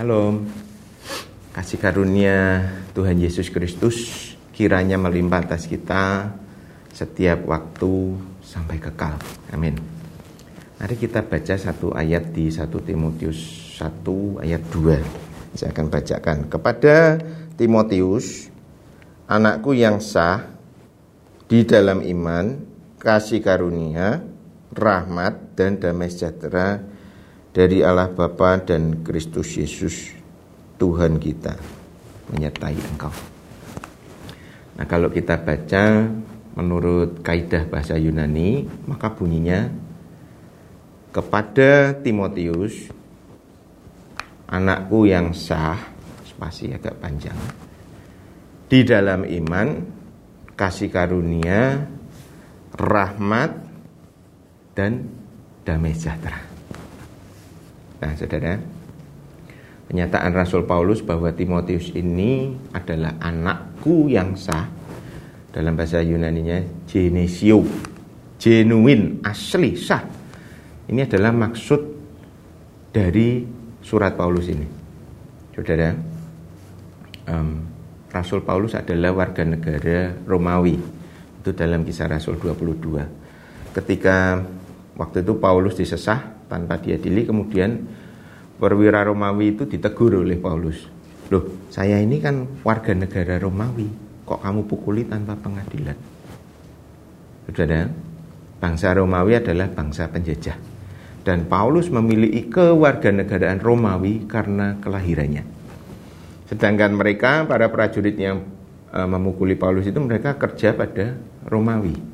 Shalom. Kasih karunia Tuhan Yesus Kristus kiranya melimpah atas kita setiap waktu sampai kekal. Amin. Mari kita baca satu ayat di 1 Timotius 1 ayat 2. Saya akan bacakan. Kepada Timotius, anakku yang sah di dalam iman, kasih karunia, rahmat dan damai sejahtera dari Allah Bapa dan Kristus Yesus Tuhan kita menyertai engkau. Nah, kalau kita baca menurut kaidah bahasa Yunani, maka bunyinya kepada Timotius anakku yang sah, spasi agak panjang. Di dalam iman, kasih karunia, rahmat dan damai sejahtera. Nah, saudara, pernyataan Rasul Paulus bahwa Timotius ini adalah anakku yang sah dalam bahasa Yunaninya genesio, genuine, asli, sah. Ini adalah maksud dari surat Paulus ini. Saudara, um, Rasul Paulus adalah warga negara Romawi. Itu dalam kisah Rasul 22. Ketika waktu itu Paulus disesah tanpa diadili kemudian perwira Romawi itu ditegur oleh Paulus. Loh saya ini kan warga negara Romawi kok kamu pukuli tanpa pengadilan? Saudara bangsa Romawi adalah bangsa penjajah. Dan Paulus memiliki kewarganegaraan Romawi karena kelahirannya. Sedangkan mereka para prajurit yang uh, memukuli Paulus itu mereka kerja pada Romawi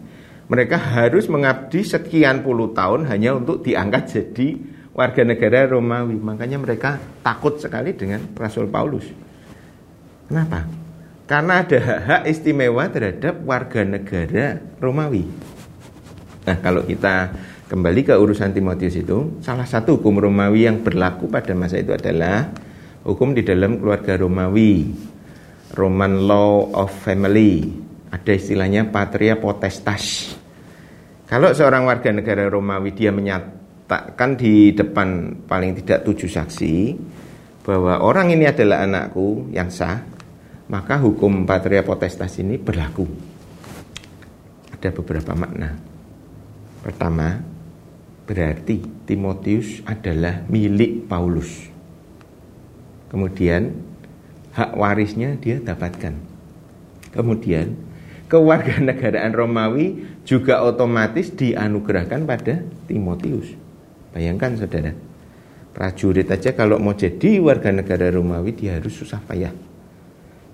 mereka harus mengabdi sekian puluh tahun hanya untuk diangkat jadi warga negara Romawi. Makanya mereka takut sekali dengan Rasul Paulus. Kenapa? Karena ada hak-hak istimewa terhadap warga negara Romawi. Nah, kalau kita kembali ke urusan Timotius itu, salah satu hukum Romawi yang berlaku pada masa itu adalah hukum di dalam keluarga Romawi. Roman Law of Family ada istilahnya patria potestas. Kalau seorang warga negara Romawi dia menyatakan di depan paling tidak tujuh saksi bahwa orang ini adalah anakku yang sah, maka hukum patria potestas ini berlaku. Ada beberapa makna. Pertama, berarti Timotius adalah milik Paulus. Kemudian hak warisnya dia dapatkan. Kemudian kewarganegaraan Romawi juga otomatis dianugerahkan pada Timotius. Bayangkan saudara, prajurit aja kalau mau jadi warga negara Romawi dia harus susah payah.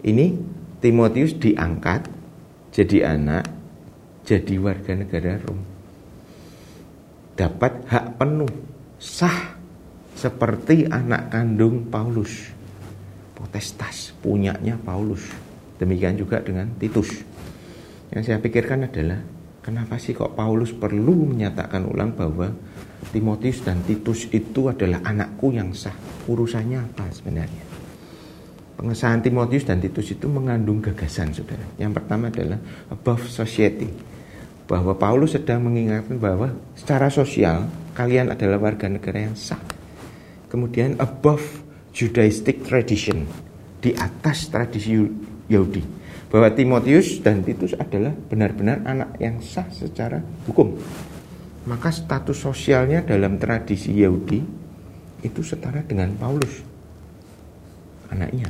Ini Timotius diangkat jadi anak, jadi warga negara Rom. Dapat hak penuh, sah seperti anak kandung Paulus. Potestas punyanya Paulus. Demikian juga dengan Titus. Yang saya pikirkan adalah kenapa sih kok Paulus perlu menyatakan ulang bahwa Timotius dan Titus itu adalah anakku yang sah. Urusannya apa sebenarnya? Pengesahan Timotius dan Titus itu mengandung gagasan, saudara. Yang pertama adalah above society. Bahwa Paulus sedang mengingatkan bahwa secara sosial kalian adalah warga negara yang sah. Kemudian above Judaistic tradition. Di atas tradisi Yahudi bahwa Timotius dan Titus adalah benar-benar anak yang sah secara hukum. Maka status sosialnya dalam tradisi Yahudi itu setara dengan Paulus. Anaknya.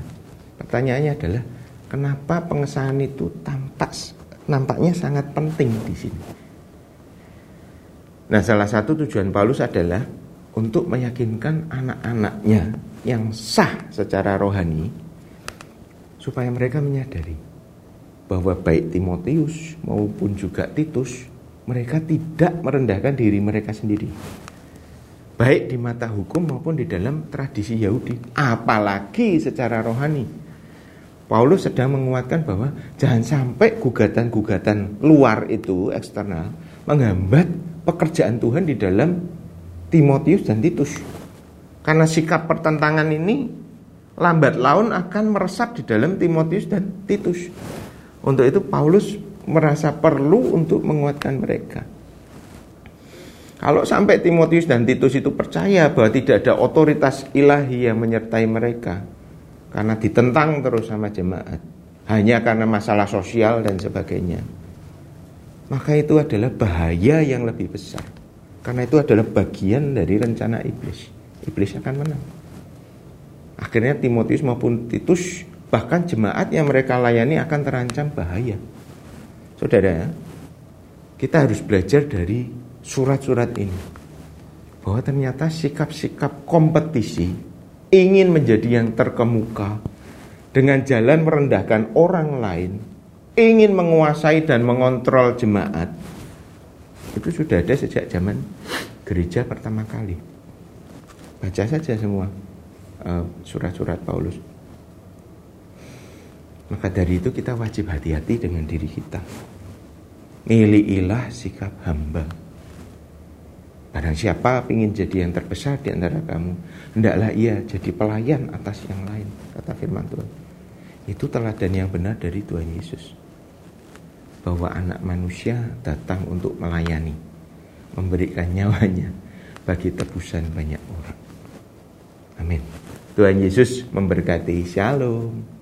Pertanyaannya adalah kenapa pengesahan itu tampak nampaknya sangat penting di sini. Nah, salah satu tujuan Paulus adalah untuk meyakinkan anak-anaknya yang sah secara rohani supaya mereka menyadari bahwa baik Timotius maupun juga Titus mereka tidak merendahkan diri mereka sendiri. Baik di mata hukum maupun di dalam tradisi Yahudi, apalagi secara rohani. Paulus sedang menguatkan bahwa jangan sampai gugatan-gugatan luar itu eksternal menghambat pekerjaan Tuhan di dalam Timotius dan Titus. Karena sikap pertentangan ini lambat laun akan meresap di dalam Timotius dan Titus. Untuk itu Paulus merasa perlu untuk menguatkan mereka. Kalau sampai Timotius dan Titus itu percaya bahwa tidak ada otoritas ilahi yang menyertai mereka karena ditentang terus sama jemaat hanya karena masalah sosial dan sebagainya. Maka itu adalah bahaya yang lebih besar. Karena itu adalah bagian dari rencana iblis. Iblis akan menang. Akhirnya Timotius maupun Titus bahkan jemaat yang mereka layani akan terancam bahaya. Saudara, kita harus belajar dari surat-surat ini bahwa ternyata sikap-sikap kompetisi ingin menjadi yang terkemuka dengan jalan merendahkan orang lain, ingin menguasai dan mengontrol jemaat. Itu sudah ada sejak zaman gereja pertama kali. Baca saja semua eh, surat-surat uh, Paulus. Maka dari itu kita wajib hati-hati dengan diri kita. Milikilah sikap hamba. Barang siapa ingin jadi yang terbesar di antara kamu, hendaklah ia jadi pelayan atas yang lain, kata firman Tuhan. Itu teladan yang benar dari Tuhan Yesus. Bahwa anak manusia datang untuk melayani, memberikan nyawanya bagi tebusan banyak orang. Amin. Tuhan Yesus memberkati. Shalom.